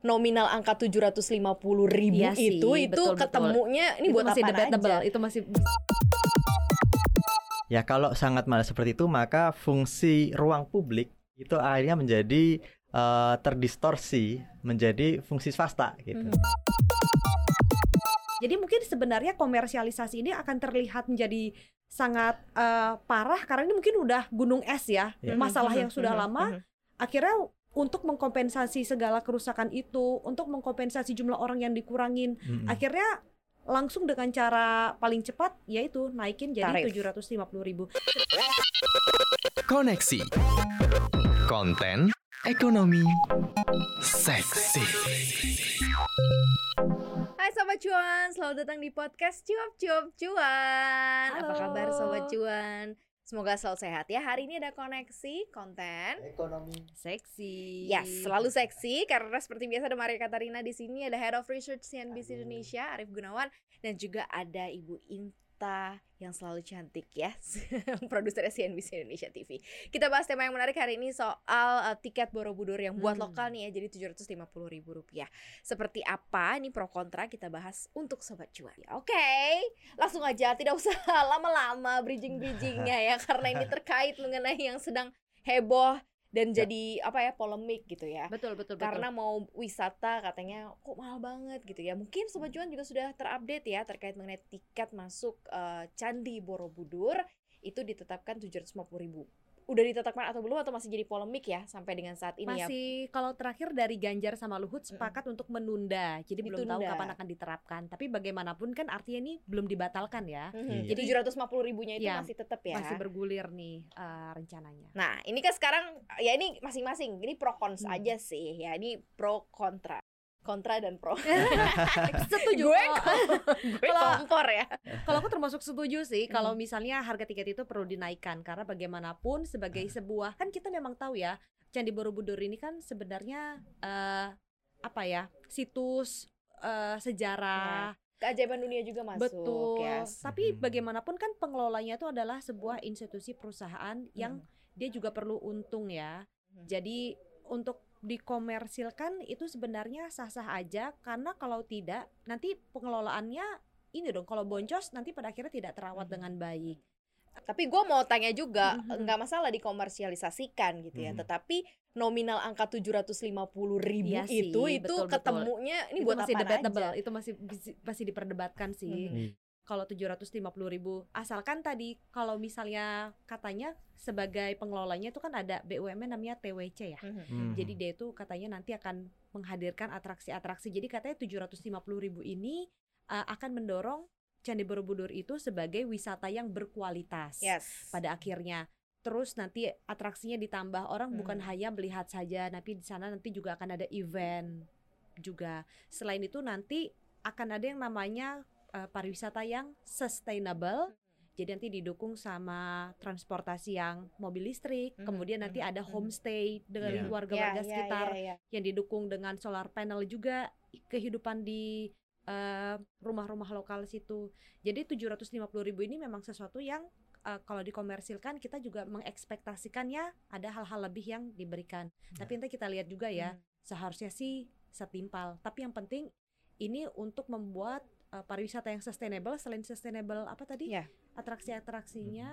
nominal angka 750 ribu Iya sih, itu itu betul, betul. ketemunya ini itu buat masih apa debatable, aja? itu masih Ya kalau sangat malas seperti itu maka fungsi ruang publik itu akhirnya menjadi eh, terdistorsi menjadi fungsi swasta gitu. Mhm. Jadi mungkin sebenarnya komersialisasi ini akan terlihat menjadi sangat eh, parah karena ini mungkin udah gunung es ya, Ya. masalah Mhm, yang sudah mhm, lama. mhm. Akhirnya untuk mengkompensasi segala kerusakan itu, untuk mengkompensasi jumlah orang yang dikurangin, Mm-mm. akhirnya langsung dengan cara paling cepat yaitu naikin jadi Tarif. 750 ribu. Koneksi Konten Ekonomi Seksi Hai Sobat Cuan, selamat datang di podcast Cuap Cuap Cuan Apa Halo. kabar Sobat Cuan? Semoga selalu sehat ya Hari ini ada koneksi konten Ekonomi. Seksi. Yes, selalu seksi karena seperti biasa ada Maria Katarina di sini, ada Head of Research CNBC Indonesia Arif Gunawan dan juga ada Ibu Yang selalu cantik ya, produser CNBC Indonesia TV. Kita bahas tema yang menarik hari ini soal uh, tiket Borobudur yang buat Hmm. lokal nih ya, jadi 750 ribu rupiah. Seperti apa? Ini pro kontra kita bahas untuk sobat cuan. Ya, Oke, langsung aja, tidak usah lama-lama bridging-bridgingnya ya, karena ini terkait mengenai yang sedang heboh dan Ya. jadi apa ya polemik gitu ya. Betul betul betul. karena mau wisata katanya kok mahal banget? gitu ya. Mungkin sobat cuan juga sudah terupdate ya terkait mengenai tiket masuk eh, candi Borobudur. Itu ditetapkan 750.000 ribu udah ditetapkan atau belum atau masih jadi polemik ya sampai dengan saat ini ya masih kalau terakhir dari Ganjar sama Luhut sepakat untuk menunda. Jadi belum tahu Ditunda. kapan akan diterapkan. Tapi bagaimanapun kan artinya ini belum dibatalkan ya. Mhm. Iya. jadi 750 ribunya itu Ya, masih tetap ya Masih bergulir nih eh, rencananya. nah ini kan sekarang ya ini masing-masing ini pro cons Hmm. aja sih ya ini pro kontra kontra dan pro Setuju. gue Kalau- kompor ya Kalau aku termasuk setuju sih Hmm. kalau misalnya harga tiket itu perlu dinaikkan karena bagaimanapun sebagai sebuah kan kita memang tahu ya Candi Borobudur ini kan sebenarnya eh, apa ya situs eh, sejarah keajaiban dunia juga masuk betul. yes. Tapi Mhm. bagaimanapun kan pengelolanya itu adalah sebuah institusi perusahaan yang dia juga perlu untung ya. Hmm. Jadi untuk dikomersilkan itu sebenarnya sah-sah aja karena kalau tidak nanti pengelolaannya ini dong kalau boncos nanti pada akhirnya tidak terawat Mhm. dengan baik. Tapi gue mau tanya juga, Mhm. nggak masalah dikomersialisasikan gitu ya. Mhm. Tetapi nominal angka 750 ribu Iya sih, itu itu betul, betul. ketemunya ini itu buat masih apa debatable, aja? itu masih masih diperdebatkan sih. Mhm. Kalau 750 ribu, asalkan tadi kalau misalnya katanya sebagai pengelolanya itu kan ada BUMN namanya TWC ya. Mhm. Mhm. Jadi dia itu katanya nanti akan menghadirkan atraksi-atraksi. Jadi katanya 750 ribu ini uh, akan mendorong Candi Borobudur itu sebagai wisata yang berkualitas Yes. pada akhirnya. Terus nanti atraksinya ditambah orang bukan Hmm. hanya melihat saja, tapi di sana nanti juga akan ada event juga. Selain itu nanti akan ada yang namanya uh, pariwisata yang sustainable. Jadi nanti didukung sama transportasi yang mobil listrik, Mhm, kemudian nanti mhm, ada mhm. homestay dengan warga-warga ya, sekitar ya, ya. yang didukung dengan solar panel juga kehidupan di eh, rumah-rumah lokal situ. Jadi 750 ribu ini memang sesuatu yang eh, kalau dikomersilkan kita juga mengekspektasikannya ada hal-hal lebih yang diberikan. Tapi nanti kita lihat juga ya, Hmm. seharusnya sih setimpal. Tapi yang penting ini untuk membuat eh, pariwisata yang sustainable selain sustainable apa tadi? Iya. Atraksi-atraksinya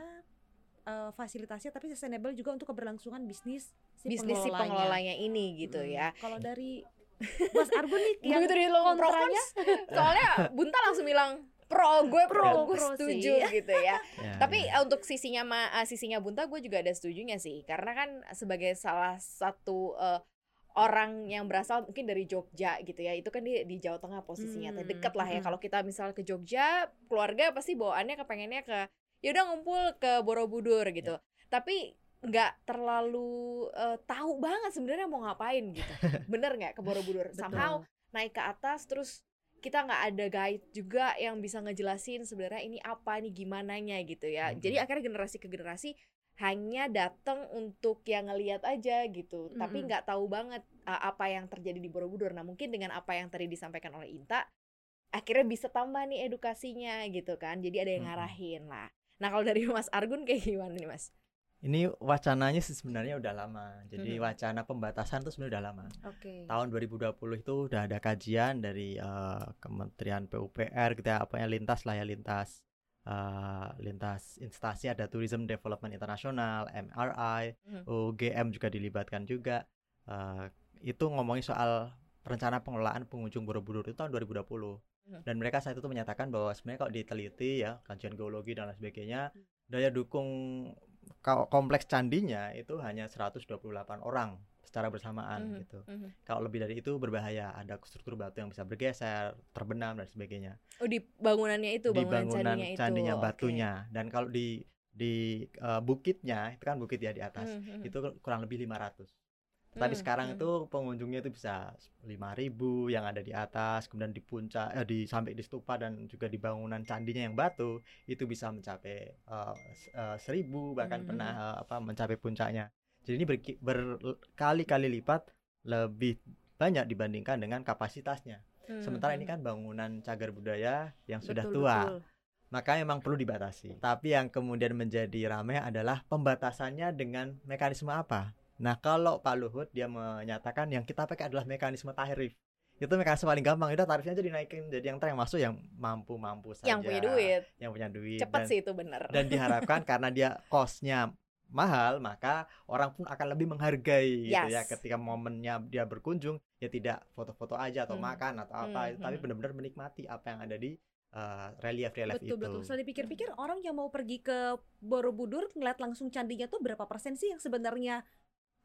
eh, fasilitasnya tapi sustainable juga untuk keberlangsungan bisnis si Bisnis si pengelolanya. pengelolanya ini gitu Mm. ya. Kalau dari Mas Argun nih yang Begitu di lo kontranya soalnya Bunta langsung bilang pro, gue pro, Pro, gue pro setuju sih. gitu ya. Ya, Tapi ya. eh, untuk sisinya ma eh, sisinya Bunta gue juga ada setujunya sih karena kan sebagai salah satu eh, orang yang berasal mungkin dari Jogja gitu ya itu kan di di Jawa Tengah posisinya Hmm, dekat lah ya. hmm. kalau kita misal ke Jogja keluarga pasti bawaannya kepengennya ke ya udah ngumpul ke Borobudur gitu. Tapi nggak terlalu eh, tahu banget sebenarnya mau ngapain gitu. Bener nggak ke Borobudur? Somehow naik ke atas terus kita nggak ada guide juga yang bisa ngejelasin sebenarnya ini apa ini gimana nya gitu ya. Mhm. jadi akhirnya generasi ke generasi hanya datang untuk yang ngeliat aja gitu tapi Mm-mm. nggak tahu banget uh, apa yang terjadi di Borobudur nah mungkin dengan apa yang tadi disampaikan oleh Inta akhirnya bisa tambah nih edukasinya gitu kan jadi ada yang Mm-mm. ngarahin lah nah kalau dari Mas Argun kayak gimana nih Mas Ini wacananya sih sebenarnya udah lama. Jadi Mhm. wacana pembatasan itu sebenarnya udah lama. Oke. Tahun 2020 itu udah ada kajian dari eh, Kementerian PUPR gitu ya, apa ya lintas lah ya lintas eh, lintas instansi ada Tourism Development International, MRI. UGM juga dilibatkan juga. Eh, itu ngomongin soal rencana pengelolaan pengunjung Borobudur itu tahun 2020 Mhm. dan mereka saat itu menyatakan bahwa sebenarnya kalau diteliti ya kajian geologi dan lain sebagainya daya dukung kompleks candinya itu hanya 128 orang secara bersamaan Mhm. gitu Mhm. kalau lebih dari itu berbahaya ada struktur batu yang bisa bergeser terbenam dan sebagainya Oh di bangunannya itu, di bangunan bangunan candinya itu. candinya Oke. batunya dan kalau di di eh, bukitnya itu kan bukit ya di atas Mhm, mhm. itu kurang lebih 500 tapi Hmm, sekarang hmm. itu pengunjungnya itu bisa 5000 yang ada di atas kemudian di puncak eh, di sampai di stupa dan juga di bangunan candinya yang batu itu bisa mencapai s- eh, 1000 bahkan Hmm, pernah eh, apa mencapai puncaknya jadi ini berkali-kali lipat lebih banyak dibandingkan dengan kapasitasnya Hmm, sementara ini hmm. kan bangunan cagar budaya yang sudah Betul, tua betul. maka emang perlu dibatasi. Tapi yang kemudian menjadi ramai adalah pembatasannya dengan mekanisme apa. Nah, kalau Pak Luhut dia menyatakan yang kita pakai adalah mekanisme tarif. Itu mekanisme paling gampang. Udah tarifnya aja dinaikin jadi yang yang masuk yang mampu-mampu saja. yang punya duit. Yang punya duit. Cepet dan, sih itu bener. dan diharapkan karena dia costnya mahal maka orang pun akan lebih menghargai gitu ya Yes. ketika momennya dia berkunjung ya tidak foto-foto aja atau Hmm. makan atau apa Hmm, tapi hmm. benar-benar menikmati apa yang ada di eh, relief-relief Betul itu. betul. Setelah dipikir-pikir orang yang mau pergi ke Borobudur ngeliat langsung candinya tuh berapa persen sih yang sebenarnya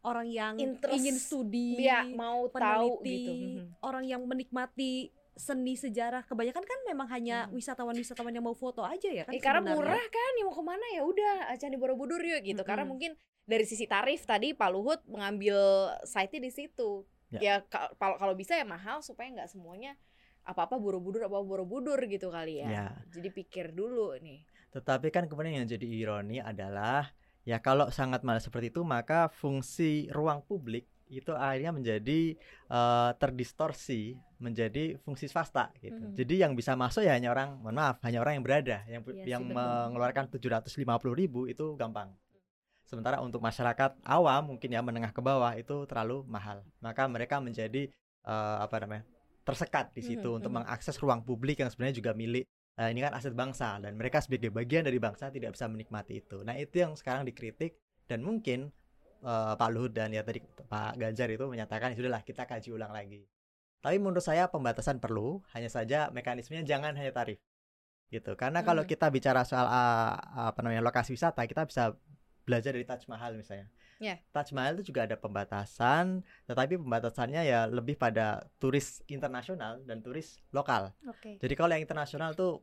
orang yang Interest ingin studi, Dia mau tahu peneliti, gitu. Mhm. orang yang menikmati seni sejarah. Kebanyakan kan memang hanya Hmm. wisatawan-wisatawan yang mau foto aja ya kan Eh, karena murah kan, ya mau ke mana ya udah Candi Borobudur yuk gitu. Karena Mm-mm. mungkin dari sisi tarif tadi Pak Luhut mengambil site-nya di situ. Ya. Ya, ka- kalau bisa ya mahal supaya nggak semuanya apa-apa Borobudur apa Borobudur gitu kali ya. Ya. Jadi pikir dulu nih. Tetapi kan kemudian yang jadi ironi adalah ya kalau sangat mahal seperti itu maka fungsi ruang publik itu akhirnya menjadi eh, terdistorsi menjadi fungsi swasta gitu. Mhm. Jadi yang bisa masuk ya hanya orang, mohon maaf, hanya orang yang berada yang pu- Iya yang betul. mengeluarkan 750.000 ribu itu gampang. Sementara untuk masyarakat awam mungkin ya menengah ke bawah itu terlalu mahal. Maka mereka menjadi eh, apa namanya? tersekat di situ Mhm, untuk mhm. mengakses ruang publik yang sebenarnya juga milik eh, ini kan aset bangsa dan mereka sebagai bagian dari bangsa tidak bisa menikmati itu. Nah, itu yang sekarang dikritik dan mungkin eh, Pak Luhut dan ya tadi Pak Ganjar itu menyatakan "Ya sudahlah kita kaji ulang lagi. Tapi menurut saya pembatasan perlu, hanya saja mekanismenya jangan hanya tarif. Gitu. Karena kalau Hmm. kita bicara soal ah, apa namanya lokasi wisata, kita bisa belajar dari Taj Mahal misalnya. Ya. Taj Mahal itu juga ada pembatasan, tetapi pembatasannya ya lebih pada turis internasional dan turis lokal. Oke. Jadi kalau yang internasional tuh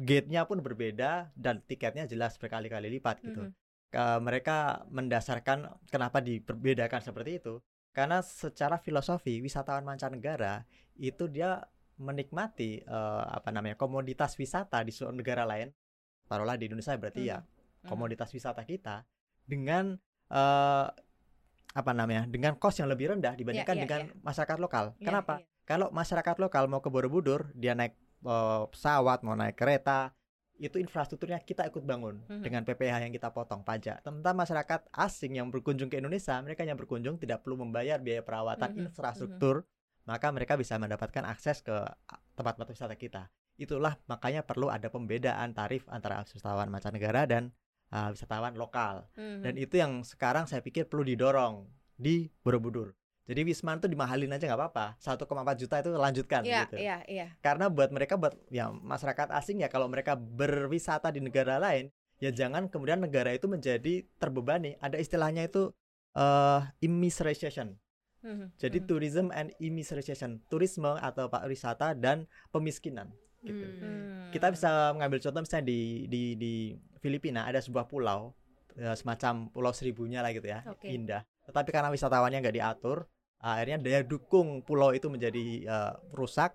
gate-nya pun berbeda dan tiketnya jelas berkali-kali lipat gitu. Mhm. Ke- mereka mendasarkan kenapa diperbedakan seperti itu karena secara filosofi wisatawan mancanegara itu dia menikmati eh, apa namanya komoditas wisata di suatu negara lain taruhlah di Indonesia berarti ya Mhm. komoditas wisata kita dengan eh, apa namanya dengan cost yang lebih rendah dibandingkan iya, dengan masyarakat lokal. Iya, Kenapa? iya. Kalau masyarakat lokal mau ke Borobudur, dia naik eh, pesawat, mau naik kereta, itu infrastrukturnya kita ikut bangun Mhm. dengan PPh yang kita potong pajak. Sementara masyarakat asing yang berkunjung ke Indonesia, mereka yang berkunjung tidak perlu membayar biaya perawatan Mhm, infrastruktur, maka mereka bisa mendapatkan akses ke tempat-tempat wisata kita. Itulah makanya perlu ada pembedaan tarif antara wisatawan mancanegara dan uh, wisatawan lokal. Mhm. Dan itu yang sekarang saya pikir perlu didorong di Borobudur. Jadi Wisman tuh dimahalin aja nggak apa-apa. 1,4 juta itu lanjutkan Iya, gitu. iya, iya. Karena buat mereka buat ya masyarakat asing ya kalau mereka berwisata di negara lain ya jangan kemudian negara itu menjadi terbebani. Ada istilahnya itu eh immiseration. Mhm, Jadi mhm. tourism and immiseration, turisme atau pariwisata dan pemiskinan gitu. Hmm. Hmm. Kita bisa mengambil contoh misalnya di di di Filipina ada sebuah pulau eh, semacam pulau seribunya lah gitu ya, Oke. indah. Tetapi karena wisatawannya nggak diatur, akhirnya daya dukung pulau itu menjadi eh, rusak,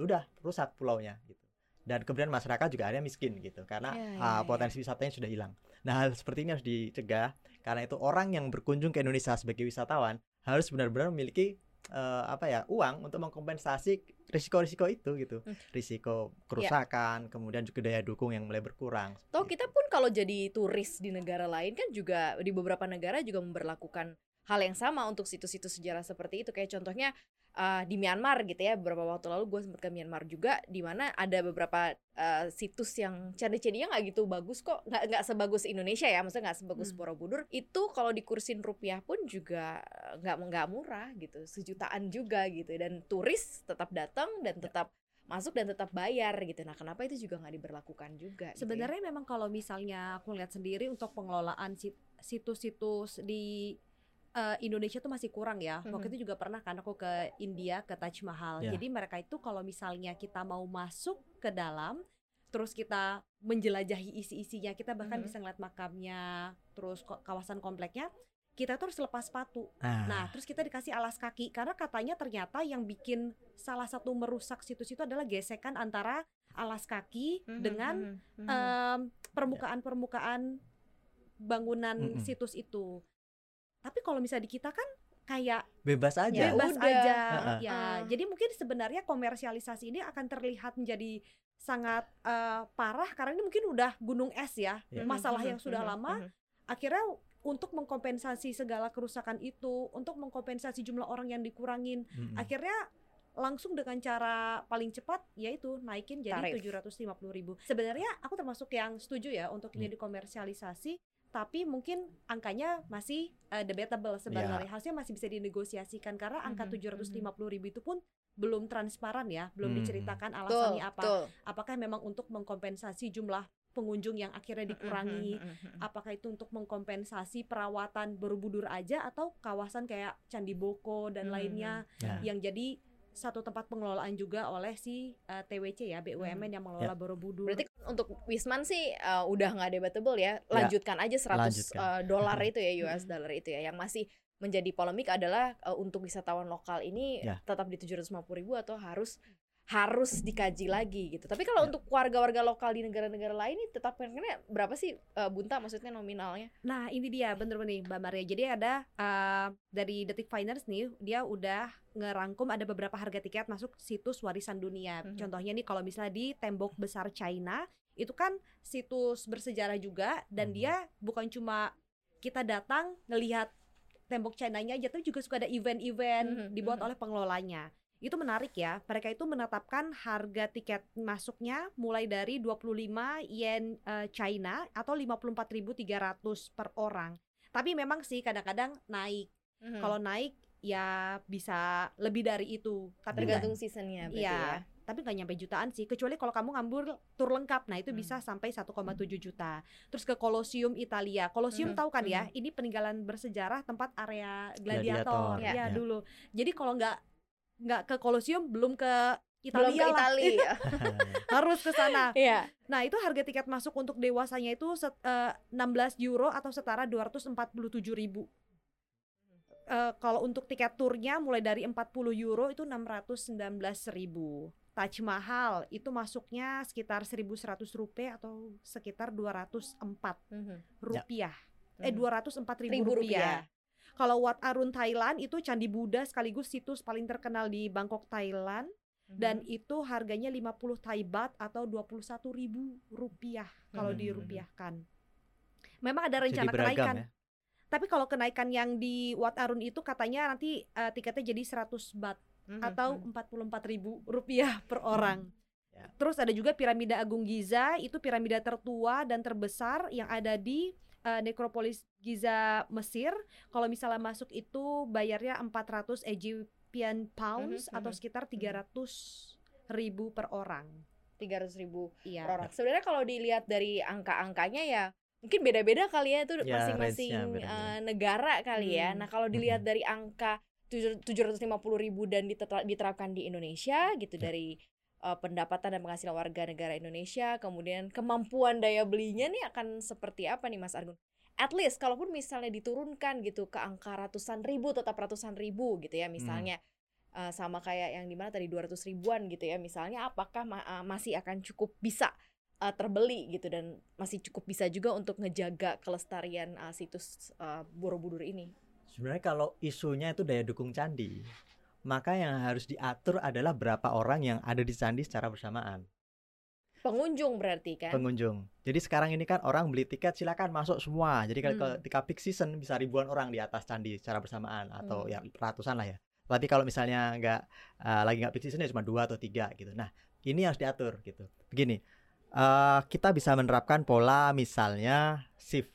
udah rusak pulaunya gitu. Dan kemudian masyarakat juga akhirnya miskin gitu karena Ya, ya, ah, ya. potensi wisatanya sudah hilang. Nah hal seperti ini harus dicegah karena itu orang yang berkunjung ke Indonesia sebagai wisatawan harus benar-benar memiliki eh, apa ya uang untuk mengkompensasi risiko-risiko itu gitu Hmm. risiko kerusakan kemudian juga daya dukung yang mulai berkurang Toh kita pun kalau jadi turis di negara lain kan juga di beberapa negara juga memperlakukan hal yang sama untuk situs-situs sejarah seperti itu. Kayak contohnya uh, di Myanmar gitu ya beberapa waktu lalu gue sempat ke Myanmar juga di mana ada beberapa uh, situs yang candi-candinya nggak gitu bagus kok. Nggak nggak sebagus Indonesia ya maksudnya nggak sebagus Hmm. Borobudur. Itu kalau dikursin rupiah pun juga uh, nggak nggak murah gitu. Sejutaan juga gitu. Dan turis tetap datang dan tetap masuk dan tetap bayar gitu. Nah kenapa itu juga nggak diberlakukan juga gitu ya? Sebenarnya memang kalau misalnya aku lihat sendiri untuk pengelolaan sit- situs-situs di eh, Indonesia tuh masih kurang ya. Waktu Mhm. itu juga pernah kan aku ke India ke Taj Mahal. Ya. Jadi mereka itu kalau misalnya kita mau masuk ke dalam terus kita menjelajahi isi-isinya, kita bahkan Mhm. bisa ngeliat makamnya, terus kawasan kompleknya, kita tuh harus lepas sepatu. nah, Nah, terus kita dikasih alas kaki karena katanya ternyata yang bikin salah satu merusak situs itu adalah gesekan antara alas kaki Mhm, dengan mhm, mhm. em, permukaan-permukaan bangunan Mm-mm. situs itu. Tapi kalau misalnya di kita kan kayak bebas aja Ya bebas udah. aja, Heeh. ya. Heeh. Jadi mungkin sebenarnya komersialisasi ini akan terlihat menjadi sangat eh, parah karena ini mungkin udah gunung es ya, Ya. masalah Mhm, yang sudah mhm, lama. Akhirnya untuk mengkompensasi segala kerusakan itu, untuk mengkompensasi jumlah orang yang dikurangin, Mm-mm. akhirnya langsung dengan cara paling cepat yaitu naikin jadi Tarif. 750.000 ribu. Sebenarnya aku termasuk yang setuju ya untuk ini Hmm. dikomersialisasi, tapi mungkin angkanya masih uh, debatable sebenarnya. Harusnya masih bisa dinegosiasikan karena angka Mhm, 750.000 itu pun belum transparan ya, belum Hmm. diceritakan alasannya apa. betul. Apakah memang untuk mengkompensasi jumlah pengunjung yang akhirnya dikurangi? Mhm, mhm, mhm. apakah itu untuk mengkompensasi perawatan Borobudur aja atau kawasan kayak Candi Boko dan Hmm, lainnya Ya. yang jadi satu tempat pengelolaan juga oleh si uh, TWC ya BUMN yang mengelola Borobudur. Berarti untuk Wisman sih uh, udah nggak debatable ya. Lanjutkan aja 100 lanjutkan. uh, dolar itu ya US dollar itu ya. Yang masih menjadi polemik adalah uh, untuk wisatawan lokal ini Ya. tetap di 750.000 ribu atau harus harus dikaji lagi gitu. Tapi kalau Ya. untuk warga-warga lokal di negara-negara lain ini tetap berapa sih uh, bunta maksudnya nominalnya? Nah ini dia bener-bener nih Mbak Maria. Jadi ada uh, dari Detik Finance nih dia udah ngerangkum ada beberapa harga tiket masuk situs warisan dunia. Mhm. Contohnya nih kalau misalnya di tembok besar China itu kan situs bersejarah juga dan Mhm. dia bukan cuma kita datang ngelihat tembok China-nya aja tapi juga suka ada event-event Mhm, dibuat mhm. oleh pengelolanya. Itu menarik ya. Mereka itu menetapkan harga tiket masuknya mulai dari 25 yen eh, China atau 54.300 per orang. Tapi memang sih kadang-kadang naik. Mhm. Kalau naik ya bisa lebih dari itu. Tapi nggak- tergantung seasonnya berarti Iya, ya. tapi nggak nyampe jutaan sih. Kecuali kalau kamu ngambil tur lengkap, nah itu Hmm. bisa sampai 1,7 juta. Terus ke Colosseum Italia. Colosseum Hmm, tahu kan ya, ini peninggalan bersejarah tempat area Gladiator, gladiator. ya. Ya, Ya. dulu. Jadi kalau nggak nggak ke Colosseum belum ke Belum Italia ke lah. Italia. harus ke sana. Iya. Nah, itu harga tiket masuk untuk dewasanya itu set- eh, 16 euro atau setara 247 ribu. Eh, kalau untuk tiket turnya mulai dari 40 euro itu 619 ribu. Taj Mahal itu masuknya sekitar 1100 rupiah atau sekitar 204 Mhm. rupiah. Eh Mhm. 204 ribu, Ribu rupiah. Kalau Wat Arun Thailand itu Candi Buddha sekaligus situs paling terkenal di Bangkok Thailand Mhm. dan itu harganya 50 Thai baht atau 21 ribu rupiah kalau Hmm. dirupiahkan. Memang ada Jadi rencana beragam kenaikan, ya. tapi kalau kenaikan yang di Wat Arun itu katanya nanti eh, tiketnya jadi 100 baht Mhm, atau mhm. 44 ribu rupiah per orang. Ya. Terus ada juga piramida Agung Giza, itu piramida tertua dan terbesar yang ada di eh, nekropolis Giza Mesir. Kalau misalnya masuk itu bayarnya 400 Egyptian pounds Mhm, atau mhm, sekitar 300 ribu per orang. 300 ribu Iya. per orang. Sebenarnya kalau dilihat dari angka-angkanya ya mungkin beda-beda kali ya itu Ya, masing-masing beda-beda. eh, negara kali ya. Hmm. Nah kalau dilihat dari angka tujuh- 750 ribu dan diterapkan di Indonesia gitu Ya. dari eh, pendapatan dan penghasilan warga negara Indonesia, kemudian kemampuan daya belinya nih akan seperti apa nih Mas Argun? At least kalaupun misalnya diturunkan gitu ke angka ratusan ribu tetap ratusan ribu gitu ya misalnya eh, sama kayak yang di mana tadi 200 ribuan gitu ya misalnya apakah ma- eh, masih akan cukup bisa eh, terbeli gitu dan masih cukup bisa juga untuk ngejaga kelestarian eh, situs eh, Borobudur ini. Sebenarnya kalau isunya itu daya dukung candi, maka yang harus diatur adalah berapa orang yang ada di candi secara bersamaan. Pengunjung berarti kan? pengunjung. Jadi sekarang ini kan orang beli tiket silakan masuk semua. Jadi kalau Hmm. ketika peak season bisa ribuan orang di atas candi secara bersamaan atau Hmm. ya ratusan lah ya. Tapi kalau misalnya nggak eh, lagi nggak peak season ya cuma dua atau tiga gitu. Nah ini harus diatur gitu. Begini, eh, kita bisa menerapkan pola misalnya shift.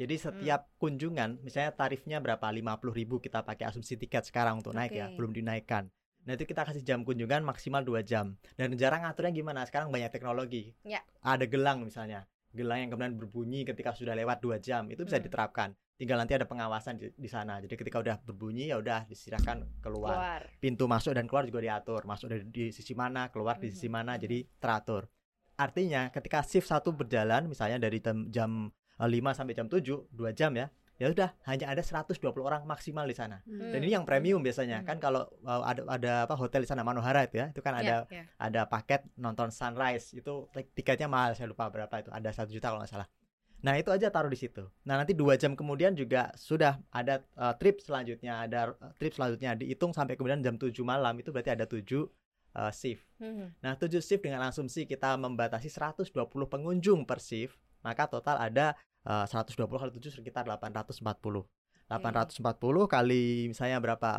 Jadi Hmm. setiap kunjungan, misalnya tarifnya berapa? 50.000 ribu kita pakai asumsi tiket sekarang untuk naik ya, belum dinaikkan. Nah itu kita kasih jam kunjungan maksimal 2 jam. Dan jarang ngaturnya gimana? Sekarang banyak teknologi. Ya. Ada gelang misalnya, gelang yang kemudian berbunyi ketika sudah lewat 2 jam itu bisa Hmm. diterapkan. Tinggal nanti ada pengawasan di, di sana. Jadi ketika udah berbunyi ya udah diserahkan keluar. Keluar. Pintu masuk dan keluar juga diatur. Masuk dari di sisi mana, keluar di sisi Mhm. mana, jadi teratur. Artinya ketika shift satu berjalan misalnya dari jam, 5 sampai jam 7, 2 jam ya. Ya udah hanya ada 120 orang maksimal di sana. Hmm. Dan ini yang premium biasanya. Hmm. Kan kalau uh, ada ada apa hotel di sana Manohara itu ya, itu kan ada Ya, ya. ada paket nonton sunrise itu tik- tiketnya mahal saya lupa berapa itu ada satu juta kalau nggak salah nah itu aja taruh di situ nah nanti dua jam kemudian juga sudah ada uh, trip selanjutnya ada uh, trip selanjutnya dihitung sampai kemudian jam 7 malam itu berarti ada 7 uh, shift Mhm. nah 7 shift dengan asumsi kita membatasi 120 pengunjung per shift maka total ada uh, 120 kali 7 sekitar 840 840 kali misalnya berapa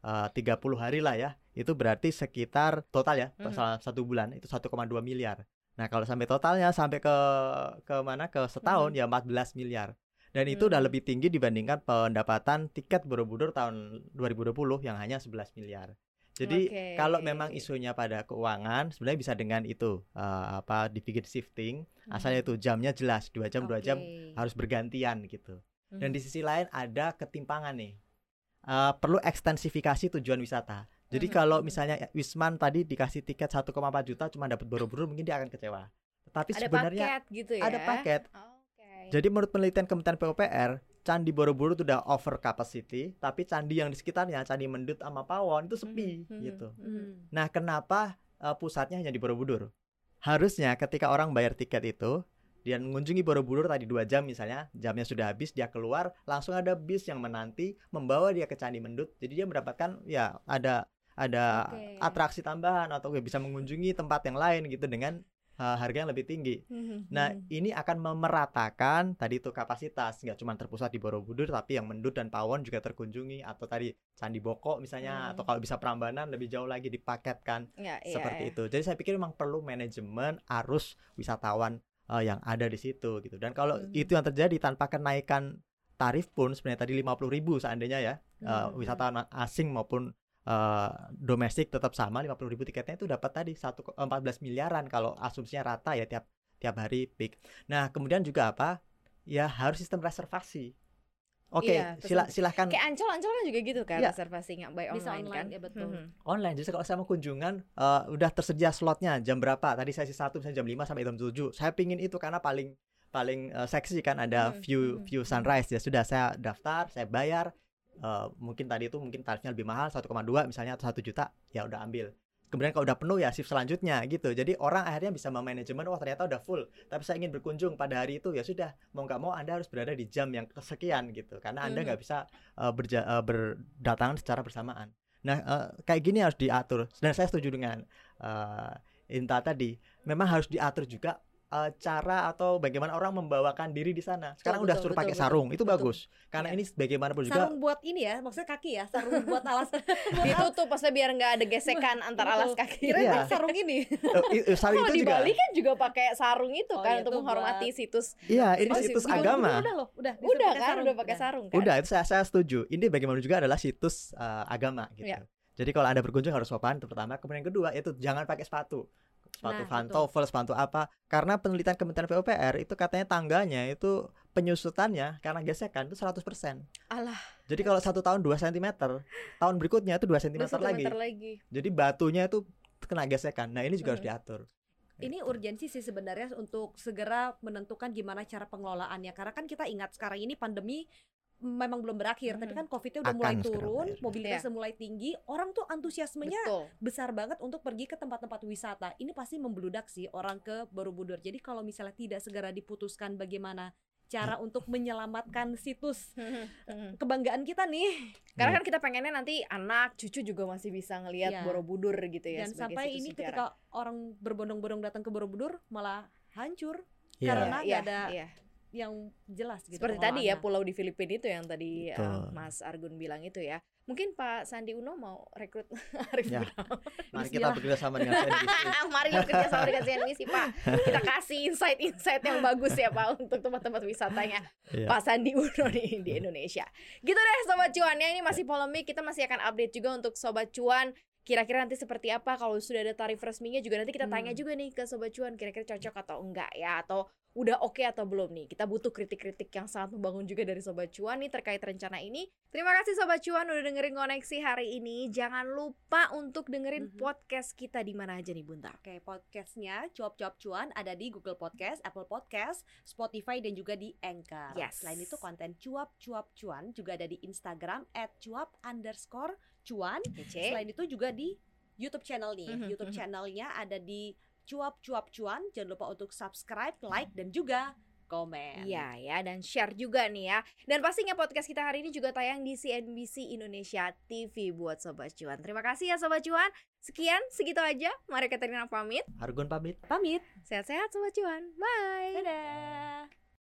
uh, 30 hari lah ya itu berarti sekitar total ya Mhm. salah satu bulan itu 1,2 miliar. Nah kalau sampai totalnya sampai ke ke mana ke setahun ya 14 miliar. Dan itu udah Mhm. lebih tinggi dibandingkan pendapatan tiket Borobudur tahun 2020 yang hanya 11 miliar jadi Oke. kalau memang isunya pada keuangan sebenarnya bisa dengan itu eh, apa dibikin shifting asalnya itu jamnya jelas dua jam dua jam harus bergantian gitu dan Mhm. di sisi lain ada ketimpangan nih Eh, perlu ekstensifikasi tujuan wisata jadi Mhm, kalau mhm. misalnya Wisman tadi dikasih tiket 1,4 juta cuma dapat Borobudur mungkin dia akan kecewa tetapi ada sebenarnya paket gitu ya. ada paket Oke. jadi menurut penelitian Kementerian PUPR Candi Borobudur itu udah over capacity tapi candi yang di sekitarnya Candi Mendut sama Pawon itu sepi Mhm, mhm, gitu. Hmm. Nah, kenapa uh, pusatnya hanya di Borobudur? Harusnya ketika orang bayar tiket itu, dia mengunjungi Borobudur tadi dua jam misalnya, jamnya sudah habis, dia keluar, langsung ada bis yang menanti membawa dia ke Candi Mendut. Jadi dia mendapatkan ya ada ada Oke. atraksi tambahan atau bisa mengunjungi tempat yang lain gitu dengan uh, harga yang lebih tinggi. Mhm, Nah, mhm. ini akan memeratakan tadi itu kapasitas, nggak cuma terpusat di Borobudur, tapi yang Mendut dan Pawon juga terkunjungi, atau tadi Candi Boko misalnya, Hmm. atau kalau bisa Prambanan lebih jauh lagi dipaketkan Ya, iya, seperti iya. itu. Jadi saya pikir memang perlu manajemen arus wisatawan eh, yang ada di situ gitu. Dan kalau Mhm. itu yang terjadi tanpa kenaikan tarif pun sebenarnya tadi 50.000 ribu seandainya ya eh, Mhm. wisatawan asing maupun eh, domestik tetap sama 50.000 tiketnya itu dapat tadi 1 14 miliaran kalau asumsinya rata ya tiap tiap hari peak. Nah, kemudian juga apa? Ya harus sistem reservasi. Oke, Iya, sila, silahkan Kayak Ancol, Ancol kan juga gitu kan Iya. reservasinya by Bisa online, online, kan? ya betul. Mhm. online justru kalau saya mau kunjungan eh, udah tersedia slotnya jam berapa tadi sesi satu misalnya jam 5 sampai jam 7 saya pingin itu karena paling paling eh, seksi kan ada Mhm, view mhm, view sunrise ya sudah saya daftar saya bayar eh, mungkin tadi itu mungkin tarifnya lebih mahal 1,2 misalnya atau 1 juta ya udah ambil. Kemudian kalau udah penuh ya shift selanjutnya gitu. Jadi orang akhirnya bisa memanajemen wah ternyata udah full tapi saya ingin berkunjung pada hari itu. Ya sudah mau nggak mau anda harus berada di jam yang kesekian gitu. Karena anda nggak bisa eh, berja- eh, berdatangan secara bersamaan. Nah, eh, kayak gini harus diatur. Dan saya setuju dengan eh, Inta tadi. Memang harus diatur juga eh, cara atau bagaimana orang membawakan diri di sana. Sekarang Betul, udah betul, suruh betul, pakai betul, sarung, itu betul. bagus. Karena Iya. ini bagaimanapun juga Sarung buat ini ya, maksudnya kaki ya, sarung buat alas. Ditutup maksudnya biar nggak ada gesekan antar alas Betul. kaki. Kira Iya. buat sarung ini. i- sarung Kalau itu di juga. Bali kan juga pakai sarung itu Oh, kan iya, untuk menghormati buat- situs. Iya, ini Oh, situs situs agama. Udah loh, udah. Udah kan, sarung. udah pakai sarung kan. Udah, itu saya saya setuju. Ini bagaimanapun juga adalah situs eh, agama gitu. Iya. Jadi kalau Anda berkunjung harus sopan itu pertama, kemudian yang kedua itu jangan pakai sepatu. Sepatu Nah, pantofel, sepatu apa? Karena penelitian Kementerian PUPR itu katanya tangganya itu penyusutannya karena gesekan itu 100%. Alah, Jadi kalau satu tahun 2 cm, tahun berikutnya itu 2 cm, dua lagi. sentimeter lagi. Jadi batunya itu kena gesekan. Nah, ini juga harus Hmm. diatur. Ini urgensi sih sebenarnya untuk segera menentukan gimana cara pengelolaannya. Karena kan kita ingat sekarang ini pandemi memang belum berakhir, tapi Mhm. kan COVID-nya udah Akan mulai turun, mobilitasnya Iya. mulai tinggi, orang tuh antusiasmenya Betul. besar banget untuk pergi ke tempat-tempat wisata. Ini pasti membludak sih orang ke Borobudur. Jadi kalau misalnya tidak segera diputuskan bagaimana cara untuk menyelamatkan situs Hmm. kebanggaan kita nih. Karena kan kita pengennya nanti anak cucu juga masih bisa ngelihat Iya. Borobudur gitu ya Dan sampai situs ini sejarah. ketika orang berbondong-bondong datang ke Borobudur malah hancur Iya. Karena Iya, nggak ada iya. Yang jelas gitu. Seperti tadi ya pulau di Filipina itu yang tadi uh. Mas Argun bilang itu ya. Mungkin Pak Sandi Uno mau rekrut Arif Ya. Gunawan. Mari kita bekerja sama dengan CNBC. Mari yuk kerja sama dengan CNBC Pak. Kita kasih insight-insight yang bagus ya Pak untuk tempat-tempat wisatanya Iya. Pak Sandi Uno di, di Indonesia. Gitu deh Sobat Cuan ya ini masih polemik kita masih akan update juga untuk Sobat Cuan kira-kira nanti seperti apa kalau sudah ada tarif resminya juga nanti kita tanya Hmm. juga nih ke Sobat Cuan kira-kira cocok atau enggak ya atau udah oke atau belum nih kita butuh kritik-kritik yang sangat membangun juga dari Sobat Cuan nih terkait rencana ini terima kasih Sobat Cuan udah dengerin koneksi hari ini jangan lupa untuk dengerin Mhm. podcast kita di mana aja nih Bunta Oke, podcastnya Cuap Cuap Cuan ada di Google Podcast, Apple Podcast, Spotify dan juga di Anchor. Yes. Selain itu konten Cuap Cuap Cuan juga ada di Instagram @cuap underscore cuan. Kece. Selain itu juga di YouTube channel nih. Mhm, YouTube mhm. channelnya ada di Cuap Cuap Cuan. Jangan lupa untuk subscribe, like dan juga komen. Iya ya dan share juga nih ya Dan pastinya podcast kita hari ini juga tayang di CNBC Indonesia TV buat Sobat Cuan Terima kasih ya Sobat Cuan Sekian segitu aja Mari Katerina pamit Argun pamit. Pamit. Sehat-sehat Sobat Cuan Bye Dadah.